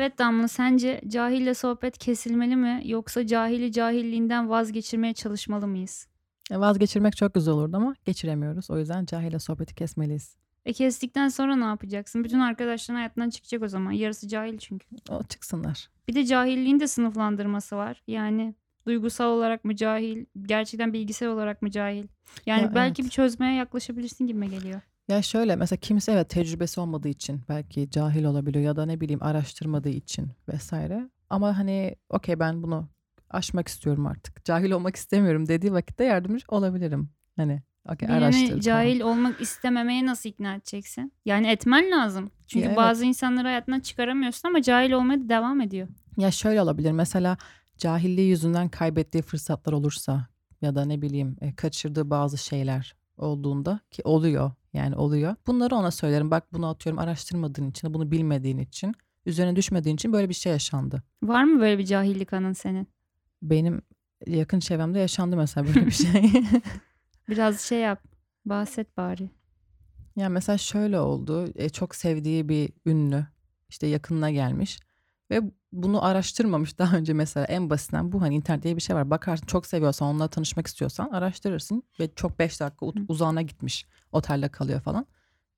Evet Damla sence cahille sohbet kesilmeli mi yoksa cahili cahilliğinden vazgeçirmeye çalışmalı mıyız? E, vazgeçirmek çok güzel olurdu ama geçiremiyoruz. O yüzden cahille sohbeti kesmeliyiz. E kestikten sonra ne yapacaksın? Bütün arkadaşların hayatından çıkacak o zaman. Yarısı cahil çünkü. O çıksınlar. Bir de cahilliğin de sınıflandırması var. Yani duygusal olarak mı cahil, gerçekten bilgisel olarak mı cahil? Yani Ya, belki evet. bir çözmeye yaklaşabilirsin gibime geliyor. Ya şöyle mesela kimisi evet tecrübesi olmadığı için belki cahil olabiliyor ya da ne bileyim araştırmadığı için vesaire. Ama hani okey ben bunu aşmak istiyorum artık. Cahil olmak istemiyorum dediği vakitte yardımcı olabilirim. Hani okey araştır Birini cahil olmak istememeye nasıl ikna edeceksin? Yani etmen lazım. Çünkü Ya evet. bazı insanları hayatından çıkaramıyorsun ama cahil olmaya da devam ediyor. Ya şöyle olabilir mesela cahilliği yüzünden kaybettiği fırsatlar olursa ya da ne bileyim e, kaçırdığı bazı şeyler olduğunda ki oluyor yani oluyor. Bunları ona söylerim bak bunu atıyorum araştırmadığın için bunu bilmediğin için üzerine düşmediğin için böyle bir şey yaşandı. Var mı böyle bir cahillik anın senin? Benim yakın çevremde yaşandı mesela böyle bir şey. Biraz şey yap. Bahset bari. yani mesela şöyle oldu e, çok sevdiği bir ünlü işte yakınına gelmiş ve bunu araştırmamış daha önce mesela en basitinden bu hani internet diye bir şey var. Bakarsın çok seviyorsan onunla tanışmak istiyorsan araştırırsın ve çok 5 dakika uzağına gitmiş otelde kalıyor falan.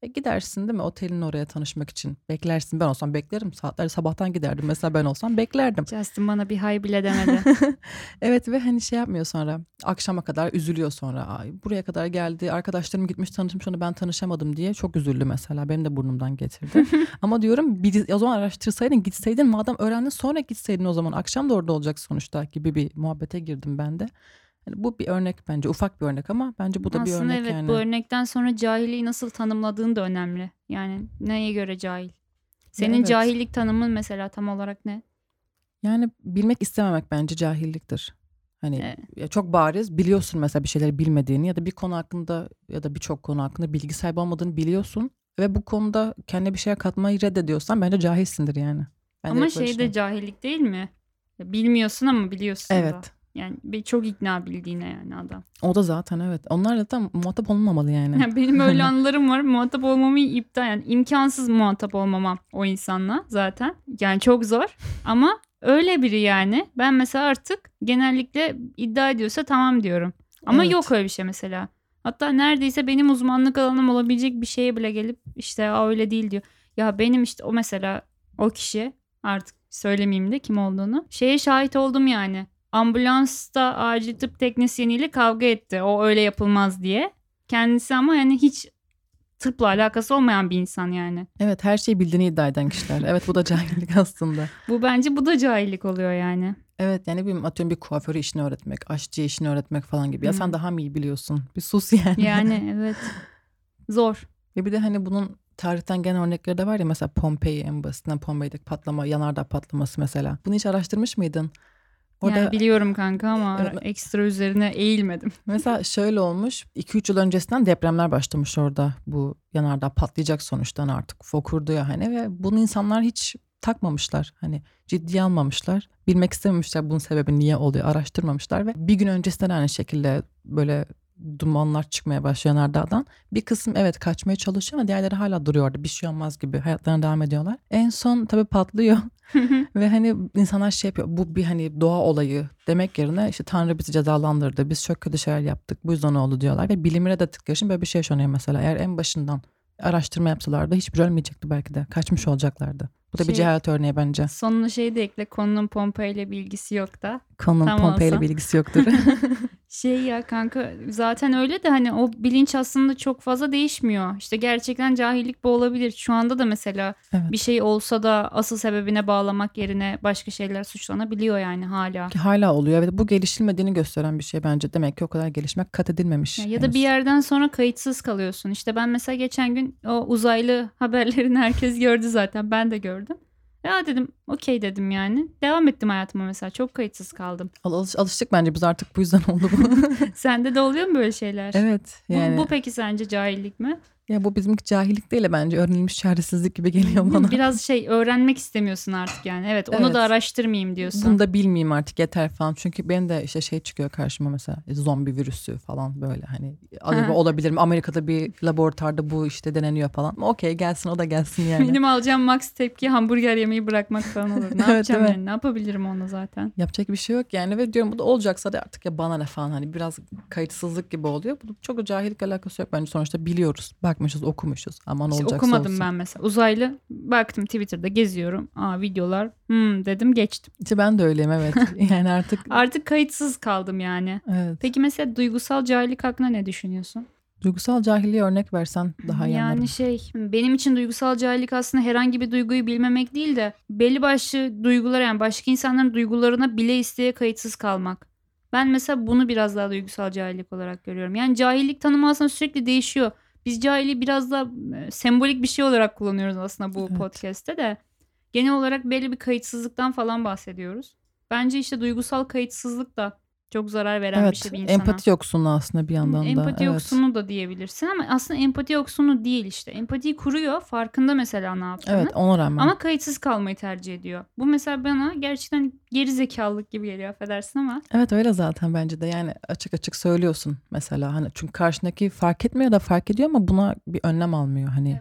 E gidersin değil mi? Otelin oraya tanışmak için beklersin. Ben olsam beklerim. Saatler sabahtan giderdim. Mesela ben olsam beklerdim. Justin bana bir hay bile demedi. evet ve hani şey yapmıyor sonra. Akşama kadar üzülüyor sonra. Ay, buraya kadar geldi. Arkadaşlarım gitmiş tanışmış onu. Ben tanışamadım diye çok üzüldü mesela. Benim de burnumdan getirdi. Ama diyorum bir, o zaman araştırsaydın gitseydin madem öğrendin sonra gitseydin o zaman. Akşam da orada olacak sonuçta gibi bir muhabbete girdim ben de. Yani bu bir örnek bence ufak bir örnek ama bence bu da bir Aslında örnek evet yani. bu örnekten sonra cahilliği nasıl tanımladığın da önemli. Yani neye göre cahil? Senin Evet. cahillik tanımın mesela tam olarak ne? Yani bilmek istememek bence cahilliktir. Hani Evet. ya çok bariz biliyorsun mesela bir şeyleri bilmediğini ya da bir konu hakkında ya da birçok konu hakkında bilgi sahibi olmadığını biliyorsun ve bu konuda kendine bir şeye katmayı reddediyorsan bence cahilsindir yani. Ben ama şey de cahillik değil mi? Bilmiyorsun ama biliyorsun da. Yani bir çok ikna bildiğine yani adam. O da zaten evet. Onlar zaten muhatap olunmamalı yani. Yani benim öyle anılarım var. Muhatap olmamı iptal yani imkansız muhatap olmamam o insanla zaten. Yani çok zor ama öyle biri yani. Ben mesela artık genellikle iddia ediyorsa tamam diyorum. Ama Evet. yok öyle bir şey mesela. Hatta neredeyse benim uzmanlık alanım olabilecek bir şeye bile gelip işte "Aa, öyle değil diyor. Ya benim işte o mesela o kişi artık söylemeyeyim de kim olduğunu. Şeye şahit oldum yani. Ambulansta acil tıp teknisyeniyle kavga etti. O öyle yapılmaz diye. Kendisi ama yani hiç tıpla alakası olmayan bir insan yani. Evet her şeyi bildiğini iddia eden kişiler. Evet bu da cahillik aslında. Bu bence bu da cahillik oluyor yani. Evet yani bir atıyorum bir kuaförü işini öğretmek, aşçı işini öğretmek falan gibi. Ya Hı. sen daha mı iyi biliyorsun? Bir sus yani. Yani evet. Zor. Ve bir de hani bunun tarihten gelen örnekleri de var ya mesela Pompei en basitinden Pompei'deki patlama, yanardağ patlaması mesela. Bunu hiç araştırmış mıydın? Orada Yani biliyorum kanka ama Evet. ekstra üzerine eğilmedim. mesela şöyle olmuş 2-3 yıl öncesinden depremler başlamış orada. Bu yanardağ patlayacak sonuçtan artık. Fokurdu ya hani ve bunu insanlar hiç takmamışlar. Hani ciddiye almamışlar. Bilmek istememişler bunun sebebi niye oluyor araştırmamışlar ve bir gün öncesinden aynı şekilde böyle dumanlar çıkmaya başlıyor yanardağdan. Bir kısım evet kaçmaya çalışıyor ama diğerleri hala duruyor orada. Bir şey olmaz gibi hayatlarına devam ediyorlar. En son tabii patlıyor ve hani insanlar şey yapıyor bu bir hani doğa olayı demek yerine işte Tanrı bizi cezalandırdı biz çok kötü şeyler yaptık bu yüzden oldu diyorlar ve bilimine de tıkıyor şimdi böyle bir şey yaşanıyor mesela eğer en başından araştırma yapsalardı hiçbir ölmeyecekti belki de kaçmış olacaklardı. Bu da bir Şey- cehalet örneği bence. Sonuna şey de ekle konunun Pompei ile bilgisi yok da. Konunun Tam Pompei ile bilgisi yoktur. Şey ya kanka zaten öyle de hani o bilinç aslında çok fazla değişmiyor. İşte gerçekten cahillik bu olabilir. Şu anda da mesela Evet. bir şey olsa da asıl sebebine bağlamak yerine başka şeyler suçlanabiliyor yani hala. Hala oluyor. Evet bu gelişilmediğini gösteren bir şey bence. Demek ki o kadar gelişmek kat edilmemiş. Ya, ya da bir yerden sonra kayıtsız kalıyorsun. İşte ben mesela geçen gün o uzaylı haberlerini herkes gördü zaten. Ben de gördüm. Ya dedim okey dedim yani. Devam ettim hayatıma mesela. Çok kayıtsız kaldım. Al- alış- alıştık bence biz artık bu yüzden oldu bu. Sende de oluyor mu böyle şeyler? evet Bu, yani. bu peki sence cahillik mi? Ya bu bizimki cahillik değil de bence öğrenilmiş çaresizlik gibi geliyor bana. Biraz şey öğrenmek istemiyorsun artık yani. Evet onu Evet. da araştırmayayım diyorsun. Bunu da bilmeyeyim artık yeter falan. Çünkü benim de işte şey çıkıyor karşıma mesela zombi virüsü falan böyle hani acaba olabilir mi? Amerika'da bir laboratuvarda bu işte deneniyor falan. Okey gelsin o da gelsin yani. Benim alacağım max tepki hamburger yemeyi bırakmak falan olur. Ne Evet, yapacağım yani? Ne yapabilirim onu zaten? Yapacak bir şey yok yani ve diyorum bu da olacaksa da artık ya bana ne falan hani biraz kayıtsızlık gibi oluyor. Bu çok cahillik alakası yok bence sonuçta biliyoruz. Bakmışız okumuşuz ama ne İşte olacaksa okumadım olsun. ben mesela. Uzaylı baktım Twitter'da geziyorum. Aa videolar. Hmm dedim geçtim. İşte ben de öyleyim evet. Yani artık Artık kayıtsız kaldım yani. evet. Peki mesela duygusal cahillik hakkında ne düşünüyorsun? Duygusal cahilliğe örnek versen daha iyi yani anlarım. şey benim için duygusal cahillik aslında herhangi bir duyguyu bilmemek değil de belli başlı duygular yani başka insanların duygularına bile isteye kayıtsız kalmak. Ben mesela bunu biraz daha duygusal cahillik olarak görüyorum. Yani cahillik tanımı aslında sürekli değişiyor. Biz cahilliği biraz daha e, sembolik bir şey olarak kullanıyoruz aslında bu Evet. podcast'te de. Genel olarak belli bir kayıtsızlıktan falan bahsediyoruz. Bence işte duygusal kayıtsızlık da çok zarar veren bir Evet şey bir insana. empati yoksunluğu aslında bir yandan da. Empati evet. yoksunu da diyebilirsin ama aslında empati yoksunu değil işte. Empatiyi kuruyor farkında mesela ne yaptığını. Evet ona rağmen. Ama kayıtsız kalmayı tercih ediyor. Bu mesela bana gerçekten geri zekalılık gibi geliyor affedersin ama. Evet öyle zaten bence de yani açık açık söylüyorsun mesela hani çünkü karşındaki fark etmiyor da fark ediyor ama buna bir önlem almıyor hani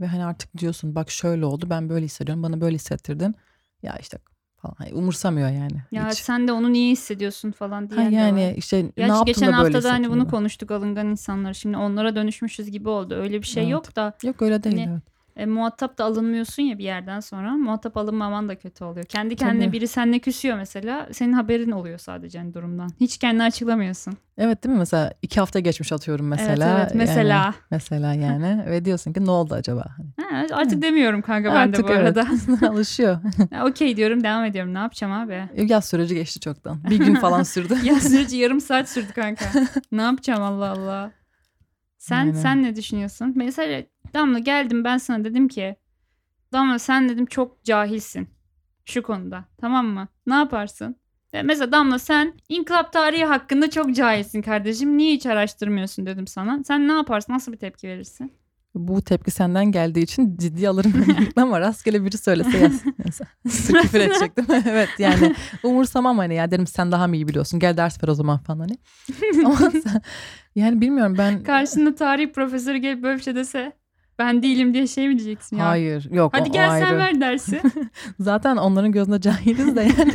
ve hani artık diyorsun bak şöyle oldu ben böyle hissediyorum bana böyle hissettirdin ya işte falan hani umursamıyor yani Ya hiç. sen de onu niye hissediyorsun falan de yani işte ne Gerçi yaptın geçen da böyle hafta da hani bunu konuştuk alıngan insanlar. Şimdi onlara dönüşmüşüz gibi oldu. Öyle bir şey Evet. yok da Yok öyle değil Hani evet. e, muhatap da alınmıyorsun ya bir yerden sonra. Muhatap alınmaman da kötü oluyor. Kendi kendine Tabii. biri seninle küsüyor mesela. Senin haberin oluyor sadece hani durumdan. Hiç kendini açıklamıyorsun. Evet değil mi mesela iki hafta geçmiş atıyorum mesela. Evet evet mesela. Yani, mesela yani ve diyorsun ki ne oldu acaba? Hani, Ha, artık demiyorum kanka ben de Artık bu evet. arada. alışıyor. Ya, Okey diyorum devam ediyorum. Ne yapacağım abi? Yaz süreci geçti çoktan. Bir gün falan sürdü. Ya süreci yarım saat sürdü kanka. ne yapacağım Allah Allah. Sen Aynen. sen ne düşünüyorsun? Mesela Damla geldim ben sana dedim ki Damla sen dedim çok cahilsin şu konuda. Tamam mı? Ne yaparsın? Mesela Damla sen inkılap tarihi hakkında çok cahilsin kardeşim. Niye hiç araştırmıyorsun dedim sana. Sen ne yaparsın? Nasıl bir tepki verirsin? Bu tepki senden geldiği için ciddi alırım ama rastgele biri söylese yaz. Küfür edecektim. evet yani umursamam hani ya derim sen daha mı iyi biliyorsun gel ders ver o zaman falan hani. Ama sen, yani bilmiyorum ben Karşında tarih profesörü gelip böyle bir şey dese ben değilim diye şey mi diyeceksin ya? hayır yok Hadi o, gel o sen ayrı. ver dersi. Zaten onların gözünde cahiliz de yani.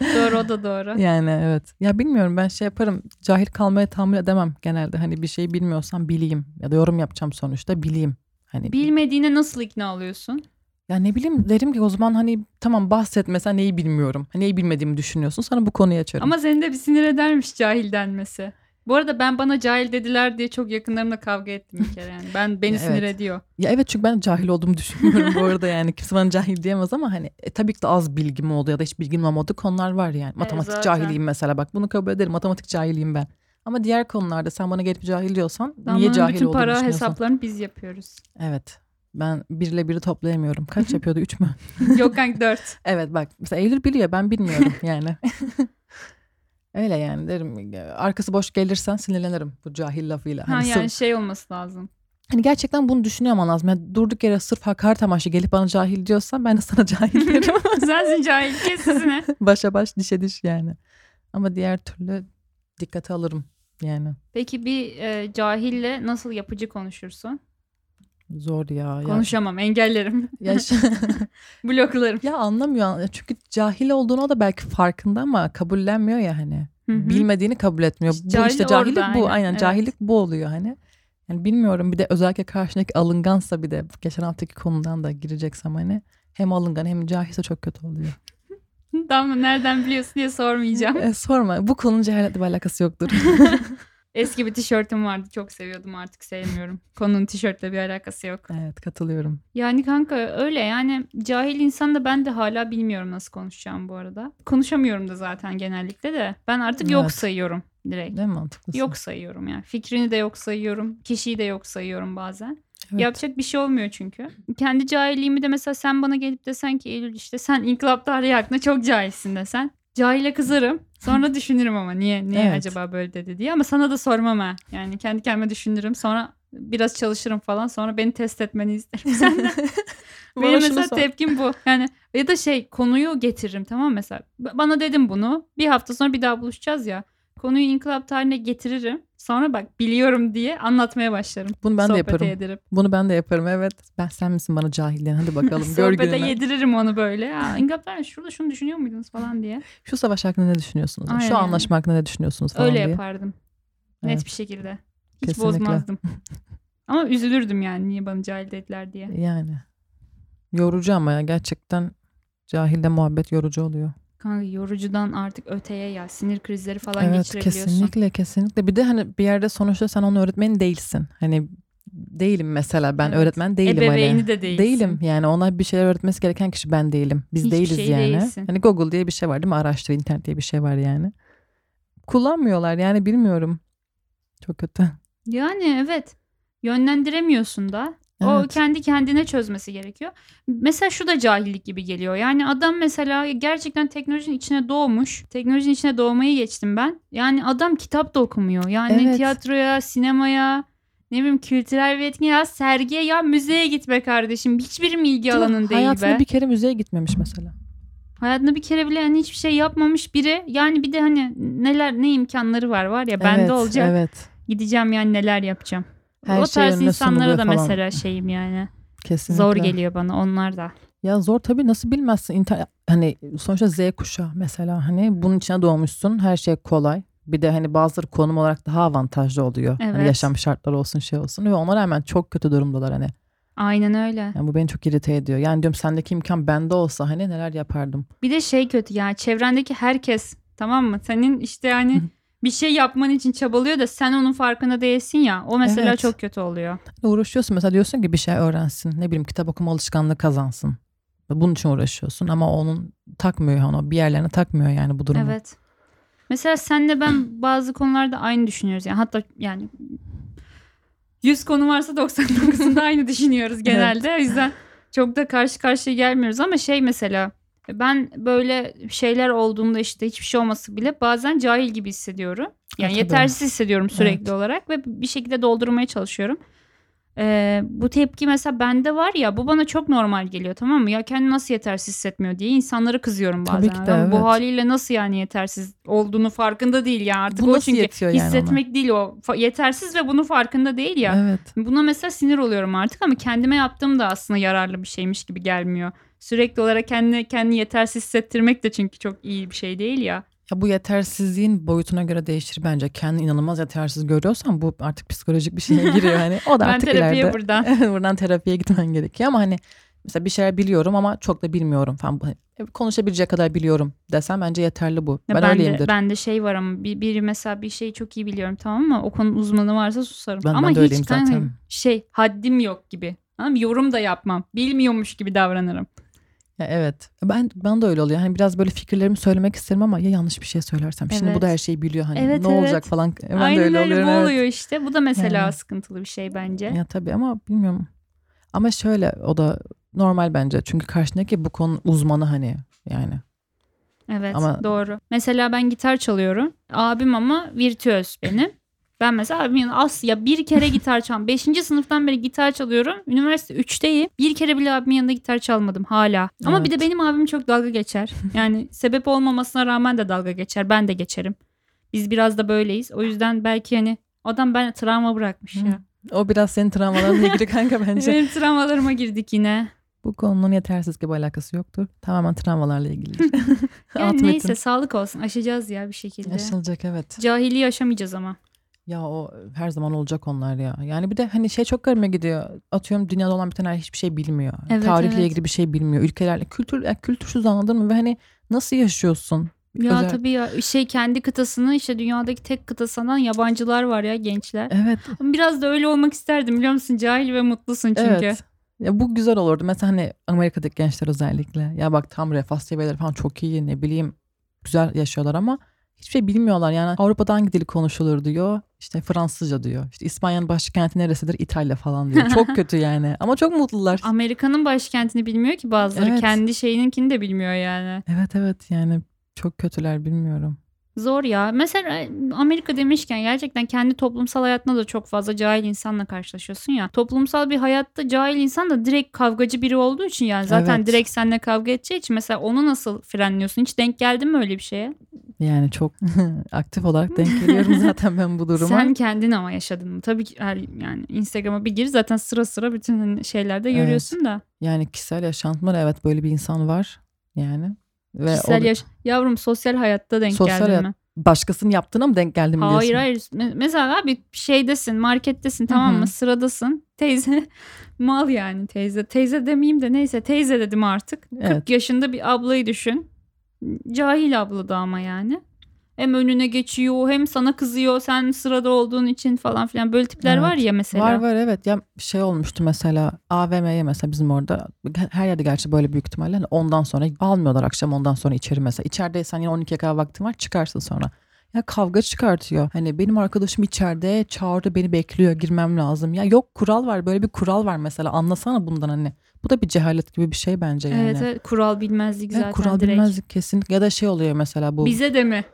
doğru o da doğru. yani evet. Ya bilmiyorum ben şey yaparım cahil kalmaya tahammül edemem genelde. Hani bir şey bilmiyorsam bileyim ya da yorum yapacağım sonuçta bileyim. Hani Bilmediğine nasıl ikna oluyorsun? Ya ne bileyim derim ki o zaman hani tamam bahset mesela neyi bilmiyorum. Neyi bilmediğimi düşünüyorsun sana bu konuyu açarım. Ama seni de bir sinir edermiş cahil denmesi. Bu arada ben bana cahil dediler diye çok yakınlarımla kavga ettim bir kere yani. Ben beni Ya sinir evet. ediyor. Ya evet çünkü ben cahil olduğumu düşünmüyorum bu arada yani kimse bana cahil diyemez ama hani e, tabii ki de az bilgim oldu ya da hiç bilgim olmadığı konular var yani. Matematik zaten. cahiliyim mesela bak bunu kabul ederim matematik cahiliyim ben. Ama diğer konularda sen bana gelip cahil diyorsan niye Damla'nın cahil bütün olduğunu para hesaplarını biz yapıyoruz. Evet ben bir ile biri toplayamıyorum. Kaç yapıyordu üç mü? Yok kanka dört. Evet bak mesela Eylül biliyor ben bilmiyorum yani. Öyle yani derim arkası boş gelirsen sinirlenirim bu cahil lafıyla. Ha Hani yani sırf- şey olması lazım. Hani gerçekten bunu düşünüyor olman lazım. Yani durduk yere sırf hakaret amaçlı gelip bana cahil diyorsan ben de sana cahil derim. Sensin cahil kes sesini. Başa baş dişe diş yani. Ama diğer türlü dikkate alırım yani. Peki bir e, cahille nasıl yapıcı konuşursun? Zor ya. ya. Konuşamam engellerim. Ya, şu- Bloklarım. ya anlamıyor. Çünkü cahil olduğunu da belki farkında ama kabullenmiyor ya hani. Hı hı. Bilmediğini kabul etmiyor. İşte bu cahil işte cahillik orada, bu. aynen, Aynen, evet. cahillik bu oluyor hani. Yani bilmiyorum bir de özellikle karşındaki alıngansa bir de geçen haftaki konudan da gireceksem hani hem alıngan hem cahilse çok kötü oluyor. Tamam nereden biliyorsun diye sormayacağım. E, sorma bu konunun cehaletle bir alakası yoktur. Eski bir tişörtüm vardı çok seviyordum artık sevmiyorum. Konunun tişörtle bir alakası yok. evet katılıyorum. Yani kanka öyle yani cahil insan da ben de hala bilmiyorum nasıl konuşacağım bu arada. Konuşamıyorum da zaten genellikle de. Ben artık yok Evet. sayıyorum direkt. Değil mi mantıklısın? Yok sayıyorum yani. Fikrini de yok sayıyorum. Kişiyi de yok sayıyorum bazen. Evet. Yapacak bir şey olmuyor çünkü. Kendi cahilliğimi de mesela sen bana gelip desen ki Eylül işte sen inkılap tarihi hakkında çok cahilsin desen. Cahile kızarım. Sonra düşünürüm ama niye niye Evet. acaba böyle dedi diye. Ama sana da sormam ha. Yani kendi kendime düşünürüm. Sonra biraz çalışırım falan sonra beni test etmeni isterim senden. Benim mesela sor. tepkim bu. Yani ya da şey konuyu getiririm tamam mesela. Bana dedim bunu. Bir hafta sonra bir daha buluşacağız ya. Konuyu inkılap tarihine getiririm. Sonra bak biliyorum diye anlatmaya başlarım. Bunu ben de Sohbete yaparım. yedirip. Bunu ben de yaparım evet. Ben sen misin bana cahilliğin hadi bakalım gör Sohbete gününü. yediririm onu böyle. Ya inkılap tarihinde şurada şunu düşünüyor muydunuz falan diye. Şu savaş hakkında ne düşünüyorsunuz? Aynen Şu anlaşma hakkında ne düşünüyorsunuz falan Öyle diye. yapardım. Net Evet. bir şekilde. Hiç Kesinlikle. bozmazdım. Ama üzülürdüm yani niye bana cahil dediler diye. Yani. Yorucu ama ya gerçekten cahilde muhabbet yorucu oluyor. Kanka yorucudan artık öteye ya sinir krizleri falan evet geçirebiliyorsun. kesinlikle kesinlikle. Bir de hani bir yerde sonuçta sen onun öğretmeni değilsin. Hani değilim mesela ben Evet. öğretmen değilim Ebeveyni hani. de değilsin. Değilim yani ona bir şeyler öğretmesi gereken kişi ben değilim. Biz Hiçbir değiliz şey yani. değilsin. Hani Google diye bir şey var değil mi? Araştır internet diye bir şey var yani. Kullanmıyorlar yani bilmiyorum. Çok kötü. Yani evet yönlendiremiyorsun da. O Evet. kendi kendine çözmesi gerekiyor. Mesela şu da cahillik gibi geliyor. Yani adam mesela gerçekten teknolojinin içine doğmuş. Teknolojinin içine doğmayı geçtim ben. Yani adam kitap da okumuyor. Yani Evet. tiyatroya, sinemaya, ne bileyim kültürel bir etkinliğe, sergiye ya müzeye gitme kardeşim. Hiçbir mi ilgi Değil alanın değil Hayatında be. bir kere müzeye gitmemiş mesela. Hayatında bir kere bile yani hiçbir şey yapmamış biri. Yani bir de hani neler ne imkanları var var ya bende evet, olacak. Evet. Gideceğim yani neler yapacağım. Her o şey tarz insanlara da falan. mesela şeyim yani. Kesinlikle. Zor geliyor bana onlar da. Ya zor tabii nasıl bilmezsin. İnter hani sonuçta Z kuşağı mesela hani bunun içine doğmuşsun. Her şey kolay. Bir de hani bazıları konum olarak daha avantajlı oluyor. Hani Evet. yaşam şartları olsun şey olsun. Ve ona rağmen çok kötü durumdalar hani. Aynen öyle. Yani bu beni çok irite ediyor. Yani diyorum sendeki imkan bende olsa hani neler yapardım. Bir de şey kötü ya çevrendeki herkes tamam mı? Senin işte hani bir şey yapman için çabalıyor da sen onun farkında değilsin ya. O mesela Evet. çok kötü oluyor. Uğraşıyorsun mesela diyorsun ki bir şey öğrensin. Ne bileyim kitap okuma alışkanlığı kazansın. Bunun için uğraşıyorsun ama onun takmıyor onu bir yerlerine takmıyor yani bu durumu. Evet. Mesela senle ben bazı konularda aynı düşünüyoruz. Yani hatta yani 100 konu varsa 99'unda aynı düşünüyoruz genelde. O yüzden çok da karşı karşıya gelmiyoruz ama şey mesela ben böyle şeyler olduğunda işte hiçbir şey olması bile bazen cahil gibi hissediyorum. Yani tabii. yetersiz hissediyorum sürekli Evet. olarak ve bir şekilde doldurmaya çalışıyorum. Ee, bu tepki mesela bende var ya bu bana çok normal geliyor tamam mı? Ya kendini nasıl yetersiz hissetmiyor diye insanlara kızıyorum bazen. Tabii ki de, Ama Bu evet. haliyle nasıl yani yetersiz olduğunu farkında değil ya artık Bu o çünkü yani ona? hissetmek değil o yetersiz ve bunun farkında değil ya. Evet. Buna mesela sinir oluyorum artık ama kendime yaptığım da aslında yararlı bir şeymiş gibi gelmiyor. Sürekli olarak kendi kendini yetersiz hissettirmek de çünkü çok iyi bir şey değil ya. Ya bu yetersizliğin boyutuna göre değişir bence. Kendini inanılmaz yetersiz görüyorsan bu artık psikolojik bir şeye giriyor. Hani o da Ben artık terapiye ileride. buradan. buradan terapiye gitmen gerekiyor ama hani mesela bir şeyler biliyorum ama çok da bilmiyorum falan. E, Konuşabilecek kadar biliyorum desem bence yeterli bu. Ya ben, ben öyleyimdir. de, ben de şey var ama bir, biri mesela bir şeyi çok iyi biliyorum tamam mı? O konu uzmanı varsa susarım. Ben- ama ben de hiç hani zaten. şey haddim yok gibi. Tamam mı? Yorum da yapmam. Bilmiyormuş gibi davranırım. Ya evet. Ben ben de öyle oluyor. Hani biraz böyle fikirlerimi söylemek isterim ama ya yanlış bir şey söylersem. Şimdi bu da Evet. her şeyi biliyor hani. Evet, ne olacak evet. falan. Ben Aynen de öyle, öyle oluyorum. bu evet. oluyor işte. Bu da mesela Yani. sıkıntılı bir şey bence. Ya tabii ama bilmiyorum. Ama şöyle o da normal bence. Çünkü karşındaki bu konu uzmanı hani yani. Evet Ama- doğru. Mesela ben gitar çalıyorum. Abim ama virtüöz benim. Ben mesela abimin yanında Asya bir kere gitar çal. Beşinci sınıftan beri gitar çalıyorum. Üniversite 3'teyim. Bir kere bile abimin yanında gitar çalmadım hala. Ama bir de Evet. benim abim çok dalga geçer. Yani sebep olmamasına rağmen de dalga geçer. Ben de geçerim. Biz biraz da böyleyiz. O yüzden belki hani adam ben travma bırakmış Hı. ya. O biraz senin travmalarla ilgili kanka bence. Benim travmalarıma girdik yine. Bu konunun yetersiz gibi alakası yoktur. Tamamen travmalarla ilgili. Yani neyse sağlık olsun. Aşacağız ya bir şekilde. Aşılacak evet. Cahiliği aşamayacağız ama. Ya o her zaman olacak onlar ya. Yani bir de hani şey çok garime gidiyor. Atıyorum dünyada olan bir tane hiçbir şey bilmiyor. Evet, Tarihle evet. ilgili bir şey bilmiyor. Ülkelerle kültür ya kültürsüz anladın mı? Ve hani nasıl yaşıyorsun? Ya Özel- tabii ya şey kendi kıtasını işte dünyadaki tek kıta sanan yabancılar var ya gençler. Evet. Biraz da öyle olmak isterdim biliyor musun? Cahil ve mutlusun çünkü. Evet. Ya bu güzel olurdu. Mesela hani Amerika'daki gençler özellikle. Ya bak tam refah seviyeleri falan çok iyi ne bileyim güzel yaşıyorlar ama hiçbir şey bilmiyorlar. Yani Avrupa'da hangi dili konuşulur diyor. İşte Fransızca diyor. İşte İspanya'nın başkenti neresidir? İtalya falan diyor. Çok kötü yani. Ama çok mutlular. Amerika'nın başkentini bilmiyor ki bazıları. Evet. Kendi şeyininkini de bilmiyor yani. Evet evet yani çok kötüler bilmiyorum. Zor ya. Mesela e, Amerika demişken gerçekten kendi toplumsal hayatında da çok fazla cahil insanla karşılaşıyorsun ya. Toplumsal bir hayatta cahil insan da direkt kavgacı biri olduğu için yani zaten Evet. direkt seninle kavga edeceği için mesela onu nasıl frenliyorsun? Hiç denk geldin mi öyle bir şeye? Yani çok aktif olarak denk geliyorum zaten ben bu duruma. Sen kendin ama yaşadın mı? Tabii ki her yani Instagram'a bir gir zaten sıra sıra bütün hani şeylerde Evet. görüyorsun da. Yani kişisel yaşantımda evet böyle bir insan var. Yani ve Kişisel yaş- Yavrum sosyal hayatta denk Sosyal geldin hayat- mi? başkasının yaptığına mı denk geldim diyorsun? Hayır hayır. Me- Mesela abi şeydesin, markettesin tamam mı? Sıradasın. Teyze mal yani teyze. Teyze demeyeyim de neyse teyze dedim artık. 40 Evet. yaşında bir ablayı düşün. Cahil abla da ama yani. Hem önüne geçiyor hem sana kızıyor sen sırada olduğun için falan filan böyle tipler Evet. var ya mesela. Var var evet ya şey olmuştu mesela AVM'ye mesela bizim orada her yerde gerçi böyle büyük ihtimalle hani ondan sonra almıyorlar akşam ondan sonra içeri mesela. İçerideysen yine 12'ye kadar vaktin var çıkarsın sonra. Ya kavga çıkartıyor. Hani benim arkadaşım içeride çağırdı beni bekliyor girmem lazım. Ya yok kural var böyle bir kural var mesela anlasana bundan hani. Bu da bir cehalet gibi bir şey bence yani. Evet, evet kural bilmezlik Evet, zaten kural direkt. bilmezlik kesinlikle ya da şey oluyor mesela bu. Bize de mi?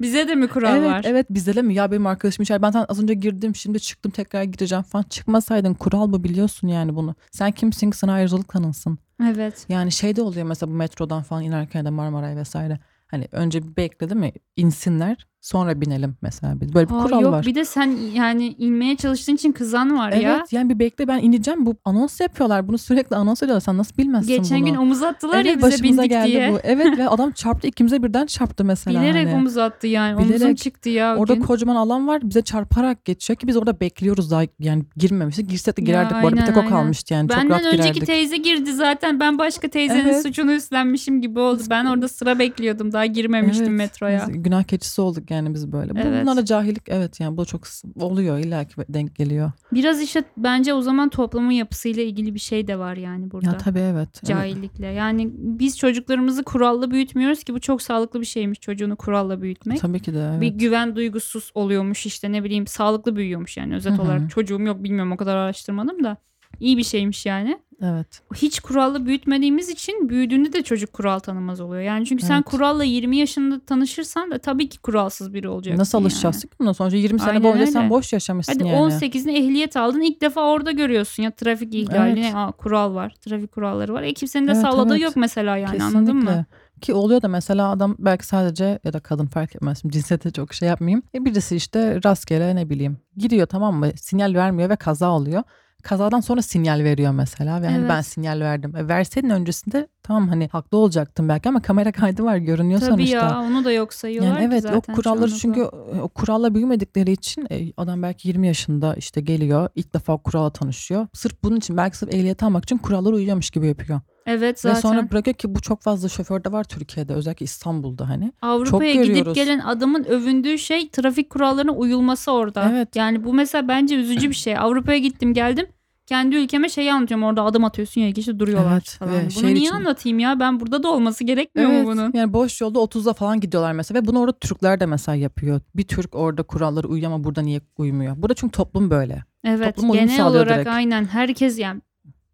Bize de mi kural evet, var? Evet bizde de mi? Ya benim arkadaşım içeride ben az önce girdim şimdi çıktım tekrar gireceğim falan. Çıkmasaydın kural mı biliyorsun yani bunu. Sen kimsin ki sana ayrıcalık tanınsın. Evet. Yani şey de oluyor mesela bu metrodan falan inerken de Marmaray vesaire. Hani önce bir bekle değil mi? İnsinler sonra binelim mesela. biz. Böyle bir Aa, kural yok var. bir de sen yani inmeye çalıştığın için kızan var Evet ya. yani bir bekle ben ineceğim. Bu anons yapıyorlar. Bunu sürekli anons ediyorlar. Sen nasıl bilmezsin Geçen bunu? gün omuz attılar evet, ya bize başımıza bindik geldi diye. bu. Evet ve adam çarptı ikimize birden çarptı mesela. Bilerek hani. omuz attı yani. Omuzum Bilerek. çıktı ya Orada gün. kocaman alan var bize çarparak geçiyor ki biz orada bekliyoruz daha yani girmemiştik. Girsek de Ya, girerdik bu arada bir tek o aynen, aynen. kalmıştı yani çok Benden rahat önceki girerdik. teyze girdi zaten. Ben başka teyzenin Evet. suçunu üstlenmişim gibi oldu. Ben orada sıra bekliyordum. Daha girmemiştim Evet, metroya. biz günah keçisi olduk yani biz böyle. Evet. Bunlar da cahillik evet yani bu çok oluyor illa ki denk geliyor. Biraz işte bence o zaman toplumun yapısıyla ilgili bir şey de var yani burada. Ya tabii evet. evet. Cahillikle. Yani biz çocuklarımızı kurallı büyütmüyoruz ki bu çok sağlıklı bir şeymiş çocuğunu kuralla büyütmek. Tabii ki de evet. Bir güven duygusuz oluyormuş işte ne bileyim sağlıklı büyüyormuş yani özet Hı hı. olarak. Çocuğum yok bilmiyorum o kadar araştırmadım da. İyi bir şeymiş yani. Evet. Hiç kurallı büyütmediğimiz için büyüdüğünde de çocuk kural tanımaz oluyor. Yani çünkü sen Evet. kuralla 20 yaşında tanışırsan da tabii ki kuralsız biri olacak. Nasıl alışacaksın ki buna? Sonuçta 20 sene Aynen boyunca sen öyle. boş yaşamışsın Hadi yani. 18'ine ehliyet aldın ilk defa orada görüyorsun ya trafik ihlali Evet. Aa, kural var trafik kuralları var. E kimsenin de Evet, salladığı evet. yok mesela yani Kesinlikle. anladın mı? Ki oluyor da mesela adam belki sadece ya da kadın fark etmez. Şimdi cinsiyete çok şey yapmayayım. E birisi işte rastgele ne bileyim giriyor tamam mı? Sinyal vermiyor ve kaza oluyor. Kazadan sonra sinyal veriyor mesela ve hani Evet. ben sinyal verdim. E verseydin öncesinde tamam hani haklı olacaktın belki ama kamera kaydı var görünüyor Tabii sonuçta. ya onu da yok sayıyorlar Yani evet zaten o kuralları çünkü o kuralla büyümedikleri için e, adam belki 20 yaşında işte geliyor ilk defa kurala tanışıyor. Sırf bunun için belki sırf ehliyet almak için kurallara uyuyormuş gibi yapıyor. Evet zaten Ve sonra bırakıyor ki bu çok fazla şoförde var Türkiye'de özellikle İstanbul'da hani. Avrupa'ya çok gidip gelen adamın övündüğü şey trafik kurallarına uyulması orada. Evet. Yani bu mesela bence üzücü bir şey. Avrupa'ya gittim geldim. Kendi ülkeme şeyi anlatıyorum orada adım atıyorsun ya işte duruyorlar Evet, falan. ve Bunu niye için- anlatayım ya? Ben burada da olması gerekmiyor mu bunun? Yani boş yolda 30'da falan gidiyorlar mesela ve bunu orada Türkler de mesela yapıyor. Bir Türk orada kurallara uyuyor ama burada niye uymuyor? Burada çünkü toplum böyle. Evet Toplum uyum genel olarak direkt. aynen herkes yani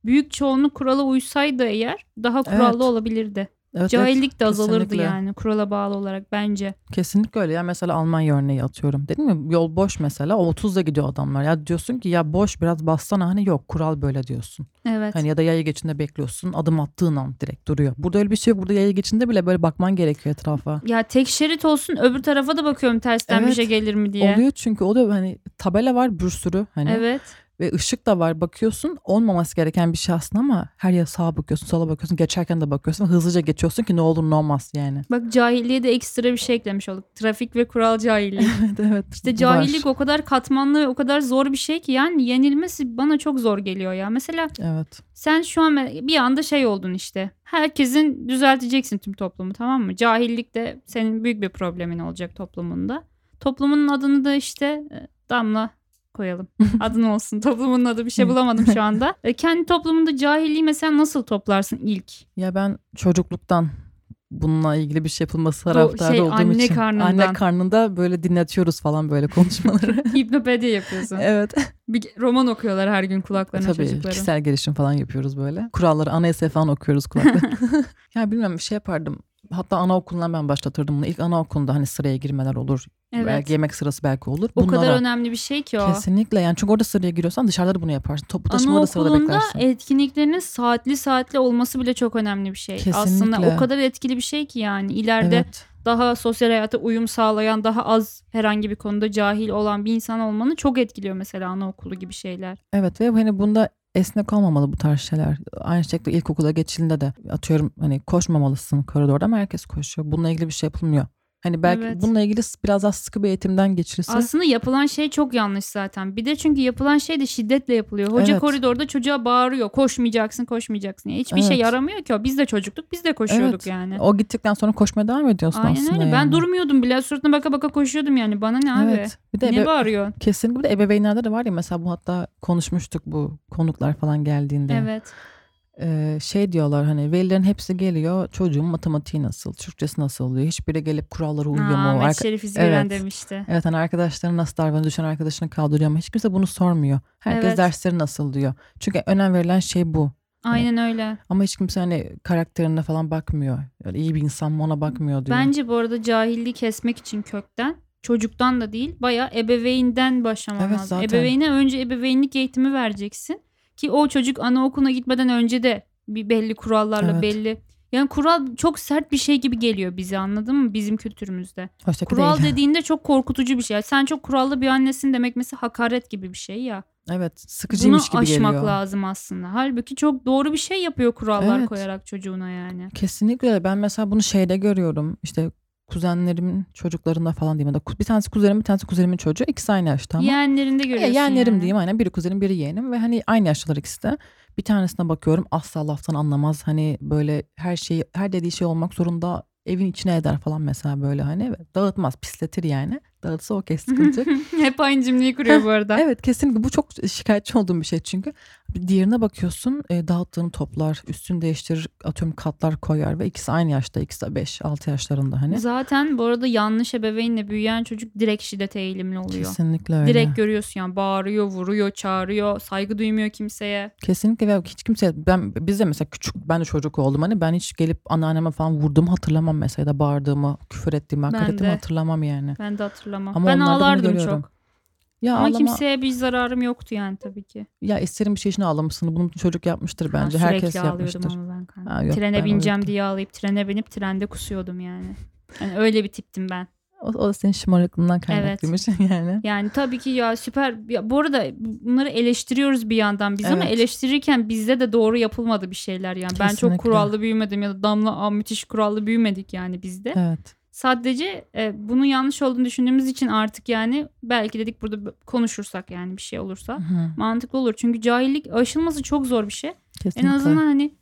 büyük çoğunluk kurala uysaydı eğer daha kurallı Evet. olabilirdi. Evet, Cahillik evet, de azalırdı kesinlikle. yani kurala bağlı olarak bence. Kesinlikle öyle ya mesela Almanya örneği atıyorum. Dedim mi yol boş mesela o 30'da gidiyor adamlar. Ya diyorsun ki ya boş biraz bassana hani yok kural böyle diyorsun. Evet. Hani ya da yaya geçinde bekliyorsun adım attığın an direkt duruyor. Burada öyle bir şey yok. Burada yaya geçinde bile böyle bakman gerekiyor etrafa. Ya tek şerit olsun öbür tarafa da bakıyorum tersten bir Evet. şey gelir mi diye. Oluyor çünkü oluyor hani tabela var bir sürü hani Evet. Ve ışık da var bakıyorsun olmaması gereken bir şey aslında ama her yere sağa bakıyorsun sola bakıyorsun geçerken de bakıyorsun hızlıca geçiyorsun ki ne olur ne olmaz yani. Bak cahilliğe de ekstra bir şey eklemiş olduk. Trafik ve kural cahilliği. evet evet. İşte var. cahillik o kadar katmanlı, o kadar zor bir şey ki yani yenilmesi bana çok zor geliyor ya. Mesela Evet. sen şu an bir anda şey oldun işte. Herkesin düzelteceksin tüm toplumu tamam mı? Cahillik de senin büyük bir problemin olacak toplumunda. Toplumun adını da işte e, Damla koyalım. Adın olsun. Toplumun adı bir şey bulamadım şu anda. E, kendi toplumunda cahilliği mesela nasıl toplarsın ilk? Ya ben çocukluktan bununla ilgili bir şey yapılması taraftarı şey, olduğum anne için. karnından. Anne karnında böyle dinletiyoruz falan böyle konuşmaları. Hipnopedi yapıyorsun. evet. Bir roman okuyorlar her gün kulaklarına Tabii çocukların. kişisel gelişim falan yapıyoruz böyle. Kuralları anayasa falan okuyoruz kulaklarına. ya bilmem bir şey yapardım. Hatta anaokulundan ben başlatırdım bunu. İlk anaokulunda hani sıraya girmeler olur. Evet. Belki yemek sırası belki olur. o kadar Bunlara- önemli bir şey ki o. Kesinlikle yani çünkü orada sıraya giriyorsan dışarıda da bunu yaparsın. Toplu taşımada da sırada beklersin. etkinliklerinin saatli saatli olması bile çok önemli bir şey. Aslında Kesinlikle. o kadar etkili bir şey ki yani ileride evet. daha sosyal hayata uyum sağlayan, daha az herhangi bir konuda cahil olan bir insan olmanı çok etkiliyor mesela anaokulu gibi şeyler. Evet ve hani bunda esnek olmamalı bu tarz şeyler. Aynı şekilde ilkokula geçildiğinde de atıyorum hani koşmamalısın koridorda ama herkes koşuyor. Bununla ilgili bir şey yapılmıyor. Hani belki Evet. bununla ilgili biraz daha sıkı bir eğitimden geçirilse. Aslında yapılan şey çok yanlış zaten. Bir de çünkü yapılan şey de şiddetle yapılıyor. Hoca Evet. koridorda çocuğa bağırıyor. Koşmayacaksın, koşmayacaksın. Ya hiçbir şey Evet. yaramıyor ki o. Biz de çocuktuk, biz de koşuyorduk Evet. yani. O gittikten sonra koşmaya devam ediyorsun Aynen aslında öyle. Ben yani. durmuyordum bile. Suratına baka baka koşuyordum yani. Bana ne abi? Evet. Bir de Ne ebe- bağırıyorsun? kesinlikle bir de ebeveynlerde de var ya mesela bu hatta konuşmuştuk bu konuklar falan geldiğinde. Evet. Şey diyorlar hani velilerin hepsi geliyor çocuğun matematiği nasıl, Türkçesi nasıl oluyor, hiçbiri gelip kurallara uyuyor Aa, mu? Ahmet Arka- Şerif İzgören Evet. demişti. Evet hani arkadaşların nasıl davranıyor, düşen arkadaşını kaldırıyor ama hiç kimse bunu sormuyor. Herkes Evet. dersleri nasıl diyor. Çünkü önem verilen şey bu. Aynen öyle. Ama hiç kimse hani karakterine falan bakmıyor. Yani iyi bir insan mı ona bakmıyor diyor. Bence bu arada cahilliği kesmek için kökten çocuktan da değil bayağı ebeveynden başlaman Evet, lazım. zaten. Ebeveyne önce ebeveynlik eğitimi vereceksin ki o çocuk anaokuluna gitmeden önce de bir belli kurallarla Evet. belli. Yani kural çok sert bir şey gibi geliyor bize anladın mı bizim kültürümüzde. Ki Kural değil. dediğinde çok korkutucu bir şey. Sen çok kurallı bir annesin demek mesela hakaret gibi bir şey ya. Evet Bunu sıkıcıymış gibi aşmak geliyor. lazım aslında. Halbuki çok doğru bir şey yapıyor kurallar Evet. koyarak çocuğuna yani. Kesinlikle. Ben mesela bunu şeyde görüyorum. İşte kuzenlerimin çocuklarında falan diyeyim. Ya bir tanesi kuzenim bir tanesi kuzenimin çocuğu. İkisi aynı yaşta ama. Yeğenlerinde Ya, görüyorsun yeğenlerim yani. diyeyim aynen. Biri kuzenim biri yeğenim ve hani aynı yaştalar ikisi de. Bir tanesine bakıyorum asla laftan anlamaz. Hani böyle her şeyi her dediği şey olmak zorunda evin içine eder falan mesela böyle hani. Dağıtmaz pisletir yani. Dağıtsa okey sıkıntı. Hep aynı cümleyi kuruyor bu arada. Evet kesinlikle bu çok şikayetçi olduğum bir şey çünkü. Diğerine bakıyorsun e, dağıttığını toplar, üstünü değiştirir, atıyorum katlar koyar ve ikisi aynı yaşta, ikisi de 5-6 yaşlarında hani. Zaten bu arada yanlış ebeveynle büyüyen çocuk direkt şiddete eğilimli oluyor. Kesinlikle öyle. Direkt görüyorsun yani bağırıyor, vuruyor, çağırıyor, saygı duymuyor kimseye. Kesinlikle ve hiç kimse ben biz de mesela küçük ben de çocuk oldum hani ben hiç gelip anneanneme falan vurduğumu hatırlamam mesela da bağırdığımı, küfür ettiğimi, hakaret Ben ettiğimi de. hatırlamam yani. Ben de hatırlamam. Ama ben ağlardım çok. Ya Ama ağlama, kimseye bir zararım yoktu yani tabii ki. ya isterim bir şey için ağlamışsın. Bunu çocuk yapmıştır Ben bence. sürekli Herkes yapmıştır. ama ben. kanka. Ha, yok, trene ben bineceğim öyle diye ağlayıp trene binip trende kusuyordum yani. Yani öyle bir tiptim ben. O, o da senin şımarıklığından kaynaklıymış yani. Yani tabii ki ya süper. Ya bu arada bunları eleştiriyoruz bir yandan biz ama Evet. eleştirirken bizde de doğru yapılmadı bir şeyler yani. Ben çok Kesinlikle. kurallı büyümedim ya da Damla Aa, müthiş kurallı büyümedik yani bizde. Evet. Sadece e, bunun yanlış olduğunu düşündüğümüz için artık yani belki dedik burada konuşursak yani bir şey olursa Hı, mantıklı olur. Çünkü cahillik aşılması çok zor bir şey. Kesinlikle. En azından hani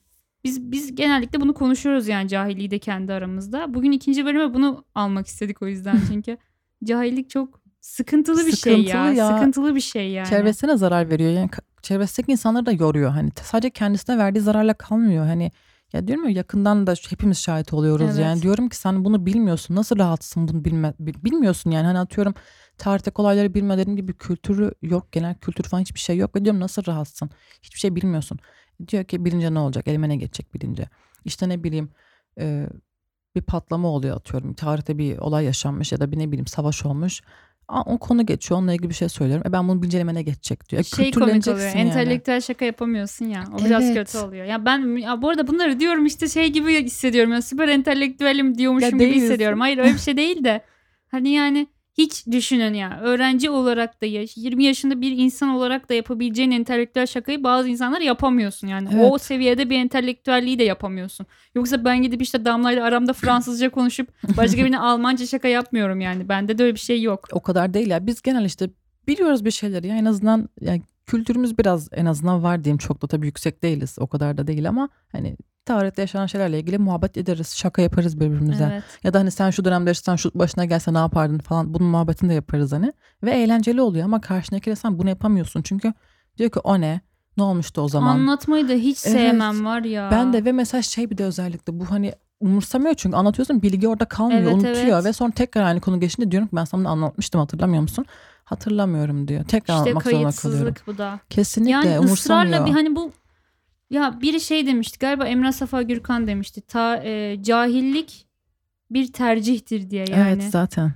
biz biz genellikle bunu konuşuyoruz yani cahilliği de kendi aramızda. Bugün ikinci bölüme bunu almak istedik o yüzden çünkü cahillik çok sıkıntılı bir şey ya. Sıkıntılı ya. Sıkıntılı bir şey yani. çevresine zarar veriyor. Yani çevresindeki insanları da yoruyor. Hani sadece kendisine verdiği zararla kalmıyor. Hani ya diyorum ya yakından da hepimiz şahit oluyoruz. Evet. Yani diyorum ki sen bunu bilmiyorsun. Nasıl rahatsın bunu bilme, bil- bilmiyorsun yani. Hani atıyorum tarihteki olayları bilme dediğim gibi kültürü yok. Genel kültür falan hiçbir şey yok. Ve diyorum nasıl rahatsın? Hiçbir şey bilmiyorsun. Diyor ki bilince ne olacak? Elime ne geçecek bilince? İşte ne bileyim e, bir patlama oluyor atıyorum. Tarihte bir olay yaşanmış ya da bir ne bileyim savaş olmuş. Aa, o konu geçiyor. Onunla ilgili bir şey söylüyorum. E ben bunu bilince elime ne geçecek diyor. E, şey komik oluyor. yani. Entelektüel şaka yapamıyorsun ya. O biraz Evet. kötü oluyor. Ya ben ya bu arada bunları diyorum işte şey gibi hissediyorum. Ya süper entelektüelim diyormuşum Ya gibi hissediyorum. Hayır öyle bir şey değil de. Hani yani hiç düşünün ya. Öğrenci olarak da ya 20 yaşında bir insan olarak da yapabileceğin entelektüel şakayı bazı insanlar yapamıyorsun. Yani o Evet. seviyede bir entelektüelliği de yapamıyorsun. Yoksa ben gidip işte Damla'yla aramda Fransızca konuşup başka birine Almanca şaka yapmıyorum yani. Bende de öyle bir şey yok. O kadar değil ya. Biz genel işte biliyoruz bir şeyleri. Ya en azından yani kültürümüz biraz en azından var diyeyim. Çok da tabii yüksek değiliz. O kadar da değil ama hani tarihte yaşanan şeylerle ilgili muhabbet ederiz. Şaka yaparız birbirimize. Evet. Ya da hani sen şu dönemde yaşasan şu başına gelse ne yapardın falan. Bunun muhabbetini de yaparız hani. Ve eğlenceli oluyor ama karşındakiyle sen bunu yapamıyorsun. Çünkü diyor ki o ne? Ne olmuştu o zaman? Anlatmayı da hiç Evet. sevmem var ya. Ben de ve mesela şey bir de özellikle bu hani umursamıyor çünkü anlatıyorsun bilgi orada kalmıyor Evet, unutuyor evet. ve sonra tekrar aynı konu geçince diyorum ki ben sana anlatmıştım hatırlamıyor musun? Hatırlamıyorum diyor. Tekrar İşte anlatmak zorunda kalıyorum. kayıtsızlık bu da. Kesinlikle Yani umursamıyor. ısrarla bir hani bu ya biri şey demişti galiba Emrah Safa Gürkan demişti. Ta e, cahillik bir tercihtir diye yani. Evet zaten.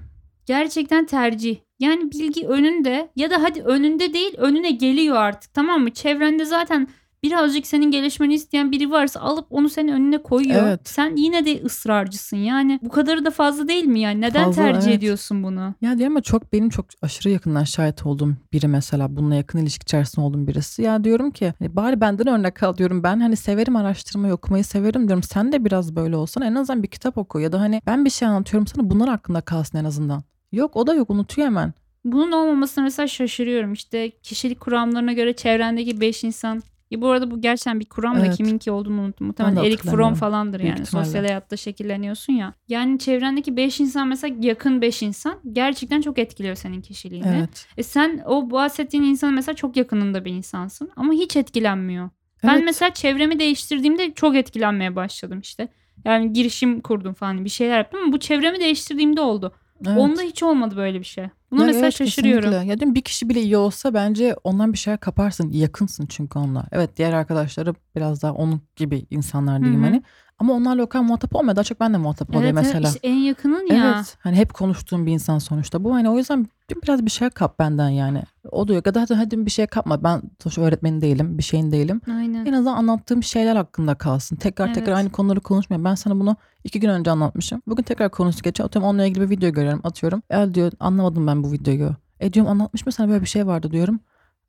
Gerçekten tercih. Yani bilgi önünde ya da hadi önünde değil önüne geliyor artık tamam mı? Çevrende zaten birazcık senin gelişmeni isteyen biri varsa alıp onu senin önüne koyuyor. Evet. Sen yine de ısrarcısın yani. Bu kadarı da fazla değil mi yani? Neden Fazla, tercih evet. ediyorsun bunu? Ya diyorum ya çok benim çok aşırı yakından şahit olduğum biri mesela bununla yakın ilişki içerisinde olduğum birisi. Ya diyorum ki hani bari benden örnek al diyorum ben hani severim araştırmayı okumayı severim diyorum. Sen de biraz böyle olsan en azından bir kitap oku ya da hani ben bir şey anlatıyorum sana bunlar hakkında kalsın en azından. Yok o da yok unutuyor hemen. Bunun olmamasına mesela şaşırıyorum. İşte kişilik kuramlarına göre çevrendeki 5 insan ya bu arada bu gerçekten bir kuram da Evet. kiminki olduğunu unuttum. Ben Muhtemelen de Erik Fromm falandır yani. ihtimalle. Sosyal hayatta şekilleniyorsun ya. Yani çevrendeki 5 insan mesela yakın 5 insan gerçekten çok etkiliyor senin kişiliğini. Evet. E sen o bahsettiğin insan mesela çok yakınında bir insansın ama hiç etkilenmiyor. Ben Evet. mesela çevremi değiştirdiğimde çok etkilenmeye başladım işte. Yani girişim kurdum falan bir şeyler yaptım ama bu çevremi değiştirdiğimde oldu. Evet. Onda hiç olmadı böyle bir şey. Buna Ya mesela evet, şaşırıyorum. kesinlikle. Ya diyorum bir kişi bile iyi olsa bence ondan bir şeyler kaparsın. Yakınsın çünkü onunla. Evet diğer arkadaşları biraz daha onun gibi insanlar diyeyim Hı hı. hani. Ama onlarla o kadar muhatap olmuyor. Daha çok ben de muhatap oluyor Evet, evet, mesela. işte en yakının ya. Evet. Hani hep konuştuğum bir insan sonuçta. Bu hani o yüzden biraz bir şey kap benden yani. O diyor ya da hadi, hadi bir şey kapma. Ben sonuçta öğretmenin değilim. Bir şeyin değilim. Aynen. En azından anlattığım şeyler hakkında kalsın. Tekrar tekrar Evet. aynı konuları konuşmayayım. Ben sana bunu iki gün önce anlatmışım. Bugün tekrar konusu geçiyor. Atıyorum onunla ilgili bir video görüyorum. Atıyorum. El diyor anlamadım ben bu videoyu. E diyorum anlatmış mı sana böyle bir şey vardı diyorum.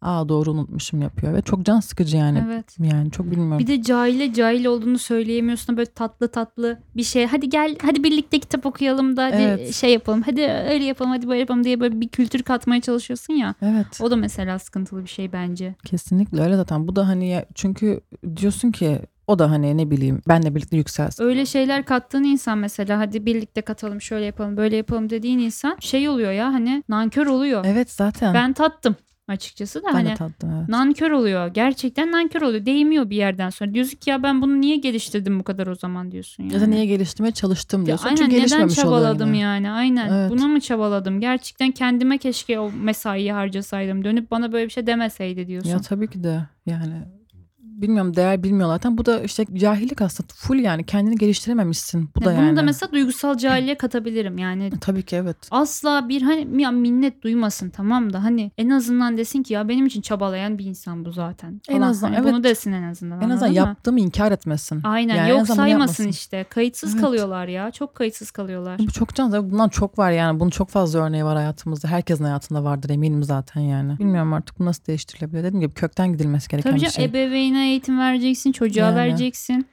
Aa doğru unutmuşum yapıyor. Ve çok can sıkıcı yani. Evet. Yani çok bilmiyorum. Bir de cahile cahil olduğunu söyleyemiyorsun böyle tatlı tatlı bir şey. Hadi gel hadi birlikte kitap okuyalım da hadi Evet. şey yapalım. Hadi öyle yapalım hadi böyle yapalım diye böyle bir kültür katmaya çalışıyorsun ya. Evet. O da mesela sıkıntılı bir şey bence. Kesinlikle öyle zaten. Bu da hani ya, çünkü diyorsun ki o da hani ne bileyim benle birlikte yükselsin. Öyle şeyler kattığın insan mesela hadi birlikte katalım şöyle yapalım böyle yapalım dediğin insan şey oluyor ya hani nankör oluyor. Evet zaten. Ben tattım açıkçası da Ben hani de tattım evet. nankör oluyor. Gerçekten nankör oluyor. Değmiyor bir yerden sonra. Diyorsun ki ya ben bunu niye geliştirdim bu kadar o zaman diyorsun yani. Ya da niye geliştirmeye çalıştım Ya diyorsun. aynen Çünkü neden çabaladım yine. yani aynen Evet. buna mı çabaladım gerçekten kendime keşke o mesaiyi harcasaydım dönüp bana böyle bir şey demeseydi diyorsun. Ya tabii ki de yani bilmiyorum değer bilmiyorlar. Zaten bu da işte cahillik aslında full yani kendini geliştirememişsin. Bu da bunu yani. da mesela duygusal cahilliğe katabilirim yani Tabii ki evet. asla bir hani ya minnet duymasın tamam da hani en azından desin ki ya benim için çabalayan bir insan bu zaten. En falan. azından, Hani evet. Bunu desin en azından. En azından yaptığımı inkar etmesin. Aynen Yani en yok bunu saymasın yapmasın. işte kayıtsız Evet. kalıyorlar ya çok kayıtsız kalıyorlar. Bu çok can bundan çok var yani. Bunun çok fazla örneği var hayatımızda. Herkesin hayatında vardır eminim zaten yani. Bilmiyorum artık bu nasıl değiştirilebilir. Dediğim gibi kökten gidilmesi gereken Tabii bir şey. ebeveyne eğitim vereceksin, çocuğa Yani. vereceksin.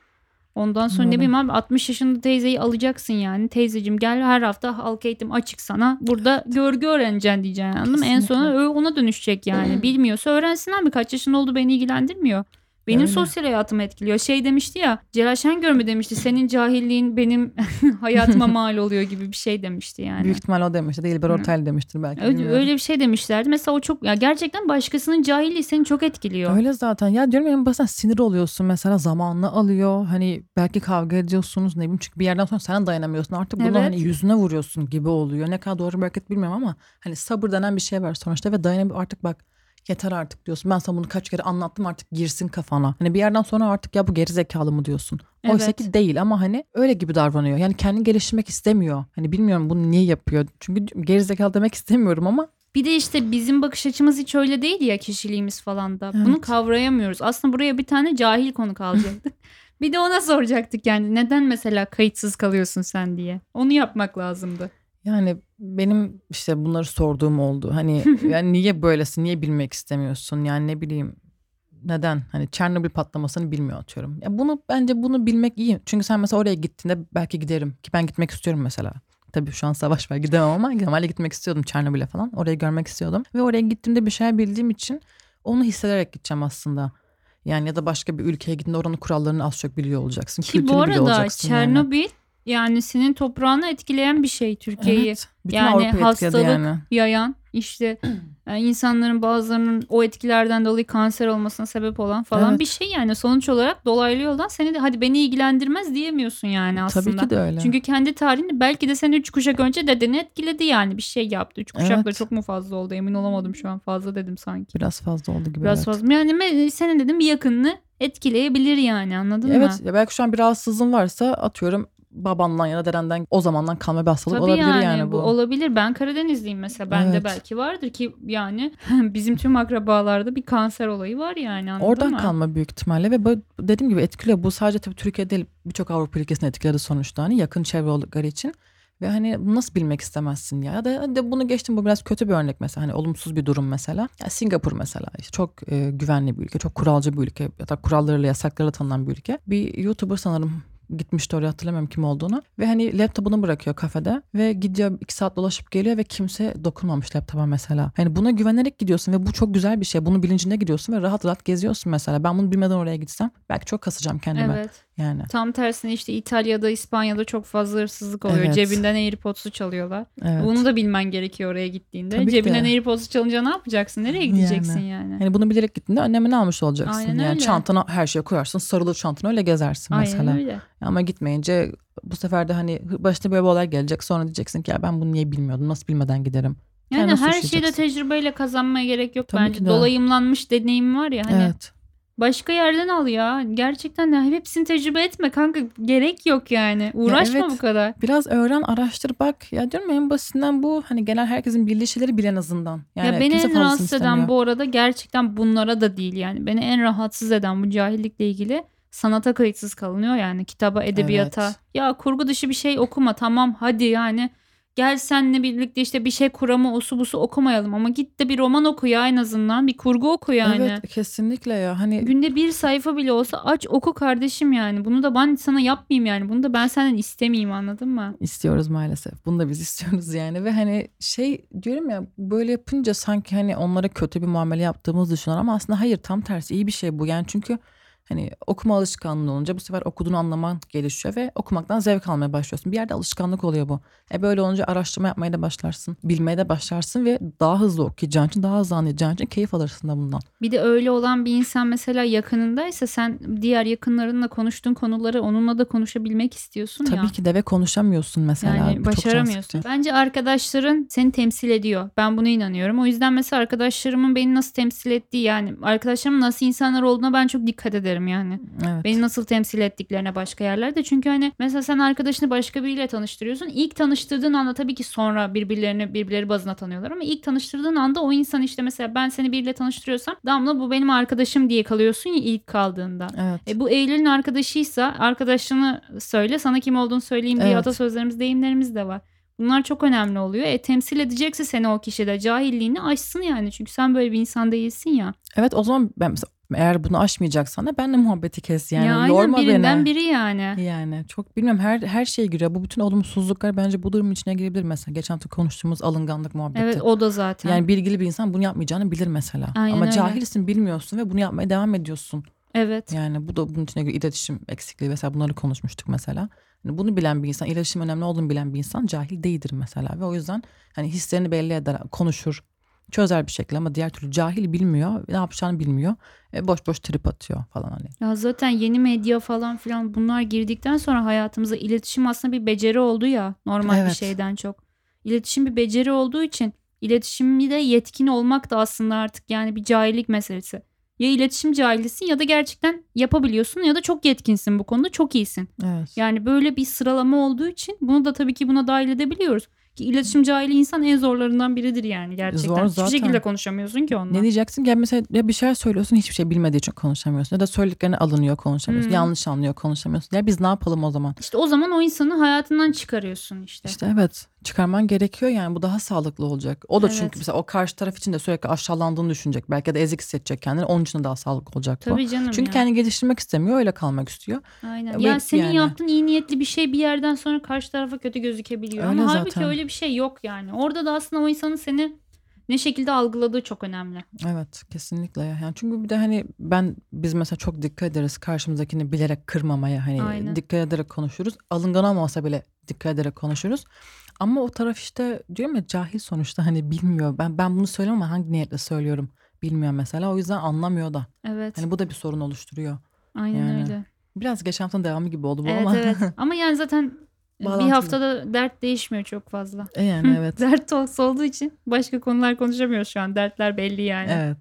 Ondan sonra ne Öyle. bileyim abi 60 yaşında teyzeyi alacaksın yani. Teyzeciğim gel her hafta halk eğitim açık sana. Burada görgü öğreneceksin diyeceksin anladın mı? En sona ona dönüşecek yani. Bilmiyorsa öğrensin abi kaç yaşında oldu beni ilgilendirmiyor. Benim Öyle. sosyal hayatımı etkiliyor. Şey demişti ya Celal Şengör mü demişti senin cahilliğin benim hayatıma mal oluyor gibi bir şey demişti yani. Büyük ihtimal o demiştir. Değil bir ortaylı demiştir belki. Öyle, bilmiyorum. öyle bir şey demişlerdi. Mesela o çok ya gerçekten başkasının cahilliği seni çok etkiliyor. Öyle zaten. Ya diyorum ya en basitten sinir oluyorsun mesela zamanla alıyor. Hani belki kavga ediyorsunuz ne bileyim çünkü bir yerden sonra sen dayanamıyorsun. Artık bunu Evet. hani yüzüne vuruyorsun gibi oluyor. Ne kadar doğru bir hareket bilmiyorum ama hani sabır denen bir şey var sonuçta ve dayanamıyor artık bak yeter artık diyorsun. Ben sana bunu kaç kere anlattım artık girsin kafana. Hani bir yerden sonra artık ya bu geri zekalı mı diyorsun. Oysa Evet. ki değil ama hani öyle gibi davranıyor. Yani kendini geliştirmek istemiyor. Hani bilmiyorum bunu niye yapıyor. Çünkü geri zekalı demek istemiyorum ama Bir de işte bizim bakış açımız hiç öyle değil ya kişiliğimiz falan da. Bunu Evet. kavrayamıyoruz. Aslında buraya bir tane cahil konu kalacaktık. bir de ona soracaktık yani neden mesela kayıtsız kalıyorsun sen diye. Onu yapmak lazımdı. Yani benim işte bunları sorduğum oldu. Hani yani niye böylesin? Niye bilmek istemiyorsun? Yani ne bileyim neden? Hani Çernobil patlamasını bilmiyor atıyorum. Ya bunu bence bunu bilmek iyi. Çünkü sen mesela oraya gittiğinde belki giderim ki ben gitmek istiyorum mesela. Tabii şu an savaş var gidemem ama normalde gitmek istiyordum Çernobil'e falan. Orayı görmek istiyordum. Ve oraya gittiğimde bir şeyler bildiğim için onu hissederek gideceğim aslında. Yani ya da başka bir ülkeye gittiğinde oranın kurallarını az çok biliyor olacaksın. Ki bu arada olacaksın. Çernobil yani senin toprağını etkileyen bir şey Türkiye'yi Evet, bütün Yani etkiledi hastalık yani. yayan işte e, insanların bazılarının o etkilerden dolayı kanser olmasına sebep olan falan Evet. bir şey yani sonuç olarak dolaylı yoldan seni de hadi beni ilgilendirmez diyemiyorsun yani aslında. Tabii ki de öyle. Çünkü kendi tarihini belki de seni üç kuşak önce dedeni etkiledi yani bir şey yaptı. Üç kuşak da Evet. çok mu fazla oldu emin olamadım şu an fazla dedim sanki. Biraz fazla oldu gibi. Biraz evet. fazla yani senin dedim bir yakınını etkileyebilir yani anladın Evet mı? ya belki şu an bir rahatsızlığın varsa atıyorum babandan ya da dedenden o zamandan kalma bir hastalık Tabii olabilir yani, yani, bu. olabilir. Ben Karadenizliyim mesela. Bende Evet. belki vardır ki yani bizim tüm akrabalarda bir kanser olayı var yani anladın Oradan mı? kalma büyük ihtimalle ve dediğim gibi etkiliyor. Bu sadece tabii Türkiye değil birçok Avrupa ülkesini etkiledi sonuçta hani yakın çevre oldukları için. Ve hani nasıl bilmek istemezsin ya? Ya da hadi bunu geçtim bu biraz kötü bir örnek mesela hani olumsuz bir durum mesela. Ya Singapur mesela işte çok e, güvenli bir ülke, çok kuralcı bir ülke ya da kurallarıyla yasaklarıyla tanınan bir ülke. Bir YouTuber sanırım gitmişti oraya hatırlamıyorum kim olduğunu. Ve hani laptopunu bırakıyor kafede ve gidiyor iki saat dolaşıp geliyor ve kimse dokunmamış laptopa mesela. Hani buna güvenerek gidiyorsun ve bu çok güzel bir şey. Bunun bilincinde gidiyorsun ve rahat rahat geziyorsun mesela. Ben bunu bilmeden oraya gitsem belki çok kasacağım kendime. Evet. Yani Tam tersine işte İtalya'da, İspanya'da çok fazla hırsızlık oluyor. Evet. Cebinden AirPods'u çalıyorlar. evet. Bunu da bilmen gerekiyor oraya gittiğinde. Tabii Cebinden de. AirPods'u çalınca ne yapacaksın? Nereye gideceksin yani? Yani Hani bunu bilerek gittiğinde önlemini almış olacaksın. Aynen yani öyle. çantana her şeye koyarsın. Sarılır çantana öyle gezersin Aynen mesela. öyle. Ama gitmeyince bu sefer de hani başına böyle bir olay gelecek. Sonra diyeceksin ki ya ben bunu niye bilmiyordum? Nasıl bilmeden giderim? Yani her şeyde suçlayacaksın. tecrübeyle kazanmaya gerek yok Tabii bence. de. Dolayımlanmış deneyim var ya hani Evet. Başka yerden al ya. Gerçekten de hepsini tecrübe etme kanka. Gerek yok yani. Uğraşma evet. bu kadar. Biraz öğren, araştır, bak. Ya diyorum ya en basitinden bu. Hani genel herkesin bildiği şeyleri bil en azından. Yani ya beni en rahatsız eden istemiyor. bu arada gerçekten bunlara da değil yani. Beni en rahatsız eden bu cahillikle ilgili sanata kayıtsız kalınıyor yani kitaba, edebiyata. Evet. Ya kurgu dışı bir şey okuma tamam hadi yani. Gel senle birlikte işte bir şey kuramı osu busu okumayalım ama git de bir roman oku ya en azından bir kurgu oku yani. Evet kesinlikle ya. Hani Günde bir sayfa bile olsa aç oku kardeşim yani. Bunu da ben sana yapmayayım yani. Bunu da ben senden istemeyeyim anladın mı? istiyoruz maalesef. Bunu da biz istiyoruz yani ve hani şey diyorum ya böyle yapınca sanki hani onlara kötü bir muamele yaptığımızı düşünüyorlar ama aslında hayır tam tersi iyi bir şey bu. Yani çünkü hani okuma alışkanlığı olunca bu sefer okuduğunu anlaman gelişiyor ve okumaktan zevk almaya başlıyorsun. Bir yerde alışkanlık oluyor bu. E böyle olunca araştırma yapmaya da başlarsın. Bilmeye de başlarsın ve daha hızlı okuyacağın için daha hızlı anlayacağın için keyif alırsın da bundan. Bir de öyle olan bir insan mesela yakınındaysa sen diğer yakınlarınla konuştuğun konuları onunla da konuşabilmek istiyorsun ya. Tabii ki de ve konuşamıyorsun mesela. Yani başaramıyorsun. Bence arkadaşların seni temsil ediyor. Ben buna inanıyorum. O yüzden mesela arkadaşlarımın beni nasıl temsil ettiği yani arkadaşlarımın nasıl insanlar olduğuna ben çok dikkat ederim yani. Evet. Beni nasıl temsil ettiklerine başka yerlerde. Çünkü hani mesela sen arkadaşını başka biriyle tanıştırıyorsun. İlk tanıştırdığın anda tabii ki sonra birbirlerini birbirleri bazına tanıyorlar ama ilk tanıştırdığın anda o insan işte mesela ben seni biriyle tanıştırıyorsam Damla bu benim arkadaşım diye kalıyorsun ya ilk kaldığında. Evet. E bu Eylül'ün arkadaşıysa arkadaşını söyle sana kim olduğunu söyleyeyim diye Evet. atasözlerimiz deyimlerimiz de var. Bunlar çok önemli oluyor. E temsil edecekse seni o kişi de cahilliğini aşsın yani. Çünkü sen böyle bir insan değilsin ya. Evet o zaman ben mesela eğer bunu aşmayacaksan da benle muhabbeti kes yani. ya aynen Yorma birinden beni. biri yani. Yani çok bilmiyorum her her şey giriyor. Bu bütün olumsuzluklar bence bu durumun içine girebilir mesela. Geçen hafta konuştuğumuz alınganlık muhabbeti. Evet o da zaten. Yani bilgili bir insan bunu yapmayacağını bilir mesela. Aynen Ama öyle. cahilsin bilmiyorsun ve bunu yapmaya devam ediyorsun. evet. Yani bu da bunun içine giriyor. İletişim eksikliği mesela bunları konuşmuştuk mesela. Yani bunu bilen bir insan, iletişim önemli olduğunu bilen bir insan cahil değildir mesela. Ve o yüzden hani hislerini belli eder, konuşur, çözer bir şekilde ama diğer türlü cahil bilmiyor, ne yapacağını bilmiyor. E, boş boş trip atıyor falan hani. Ya zaten yeni medya falan filan bunlar girdikten sonra hayatımıza iletişim aslında bir beceri oldu ya normal bir Evet. şeyden çok. İletişim bir beceri olduğu için iletişimde de yetkin olmak da aslında artık yani bir cahillik meselesi. Ya iletişim cahilisin ya da gerçekten yapabiliyorsun ya da çok yetkinsin bu konuda çok iyisin. Evet. Yani böyle bir sıralama olduğu için bunu da tabii ki buna dahil edebiliyoruz. Ki iletişim cahili insan en zorlarından biridir yani gerçekten. Zor Hiçbir zaten. şekilde konuşamıyorsun ki onunla. Ne diyeceksin? Ya mesela ya bir şeyler söylüyorsun hiçbir şey bilmediği için konuşamıyorsun. Ya da söylediklerini alınıyor konuşamıyorsun. Hmm. Yanlış anlıyor konuşamıyorsun. Ya biz ne yapalım o zaman? İşte o zaman o insanı hayatından çıkarıyorsun işte. İşte evet çıkarman gerekiyor yani bu daha sağlıklı olacak. O da Evet. çünkü mesela o karşı taraf için de sürekli aşağılandığını düşünecek. Belki de ezik hissedecek kendini. Onun için de daha sağlıklı olacak bu. Tabii canım Çünkü ya. kendini geliştirmek istemiyor öyle kalmak istiyor. Aynen. Ve Ya senin yani- yaptığın iyi niyetli bir şey bir yerden sonra karşı tarafa kötü gözükebiliyor. Öyle Ama halbuki zaten. öyle bir şey yok yani. Orada da aslında o insanın seni ne şekilde algıladığı çok önemli. Evet kesinlikle ya. Yani çünkü bir de hani ben biz mesela çok dikkat ederiz karşımızdakini bilerek kırmamaya hani Aynen. dikkat ederek konuşuruz. Alıngan olmasa bile dikkat ederek konuşuruz. Ama o taraf işte diyorum ya cahil sonuçta hani bilmiyor. Ben ben bunu söylüyorum ama hangi niyetle söylüyorum bilmiyor mesela. O yüzden anlamıyor da. Evet. Hani bu da bir sorun oluşturuyor. aynen yani öyle. Biraz geçen haftanın devamı gibi oldu bu Evet ama. evet. Ama yani zaten bir haftada dert değişmiyor çok fazla. E yani evet. Dert talks olduğu için başka konular konuşamıyoruz şu an. Dertler belli yani. evet.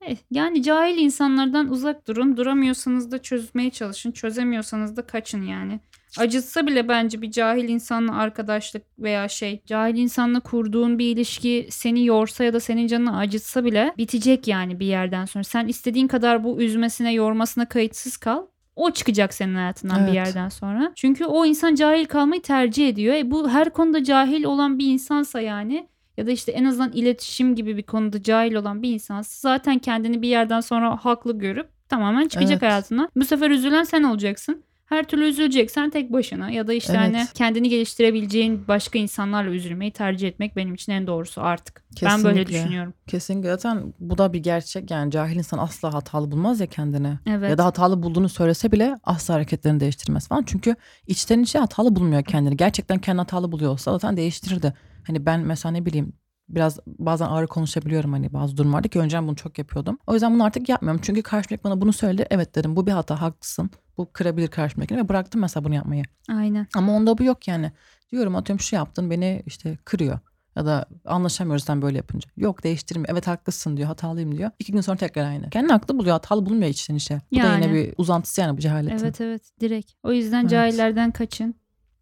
Eh, Yani cahil insanlardan uzak durun. Duramıyorsanız da çözmeye çalışın. Çözemiyorsanız da kaçın yani. Acıtsa bile bence bir cahil insanla arkadaşlık veya şey cahil insanla kurduğun bir ilişki seni yorsa ya da senin canını acıtsa bile bitecek yani bir yerden sonra. Sen istediğin kadar bu üzmesine yormasına kayıtsız kal. O çıkacak senin hayatından Evet. bir yerden sonra. Çünkü o insan cahil kalmayı tercih ediyor. E bu her konuda cahil olan bir insansa yani ya da işte en azından iletişim gibi bir konuda cahil olan bir insansa zaten kendini bir yerden sonra haklı görüp tamamen çıkacak Evet. hayatından. Bu sefer üzülen sen olacaksın. Her türlü üzüleceksen tek başına ya da işte Evet. hani kendini geliştirebileceğin başka insanlarla üzülmeyi tercih etmek benim için en doğrusu artık. Ben böyle Kesinlikle. düşünüyorum. Kesinlikle zaten bu da bir gerçek yani cahil insan asla hatalı bulmaz ya kendini. Evet. Ya da hatalı bulduğunu söylese bile asla hareketlerini değiştirmez falan. Çünkü içten içe hatalı bulmuyor kendini. Gerçekten kendi hatalı buluyorsa zaten değiştirirdi. Hani ben mesela ne bileyim biraz bazen ağır konuşabiliyorum hani bazı durumlarda ki önceden bunu çok yapıyordum. O yüzden bunu artık yapmıyorum. Çünkü karşımdaki bana bunu söyledi. Evet dedim bu bir hata haklısın. Bu kırabilir karşımdakini ve bıraktım mesela bunu yapmayı. Aynen. Ama onda bu yok yani. Diyorum atıyorum şu yaptın beni işte kırıyor. Ya da anlaşamıyoruz sen böyle yapınca. Yok değiştirmiyor. Evet haklısın diyor. Hatalıyım diyor. İki gün sonra tekrar aynı. Kendini haklı buluyor. Hatalı bulmuyor içten içe. Bu da Yani. yine bir uzantısı yani bu cehaletin. Evet evet direkt. O yüzden Evet. cahillerden kaçın.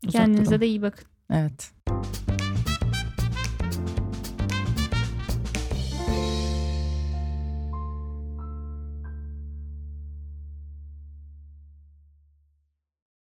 Uzak Kendinize durun. de iyi bakın. Evet.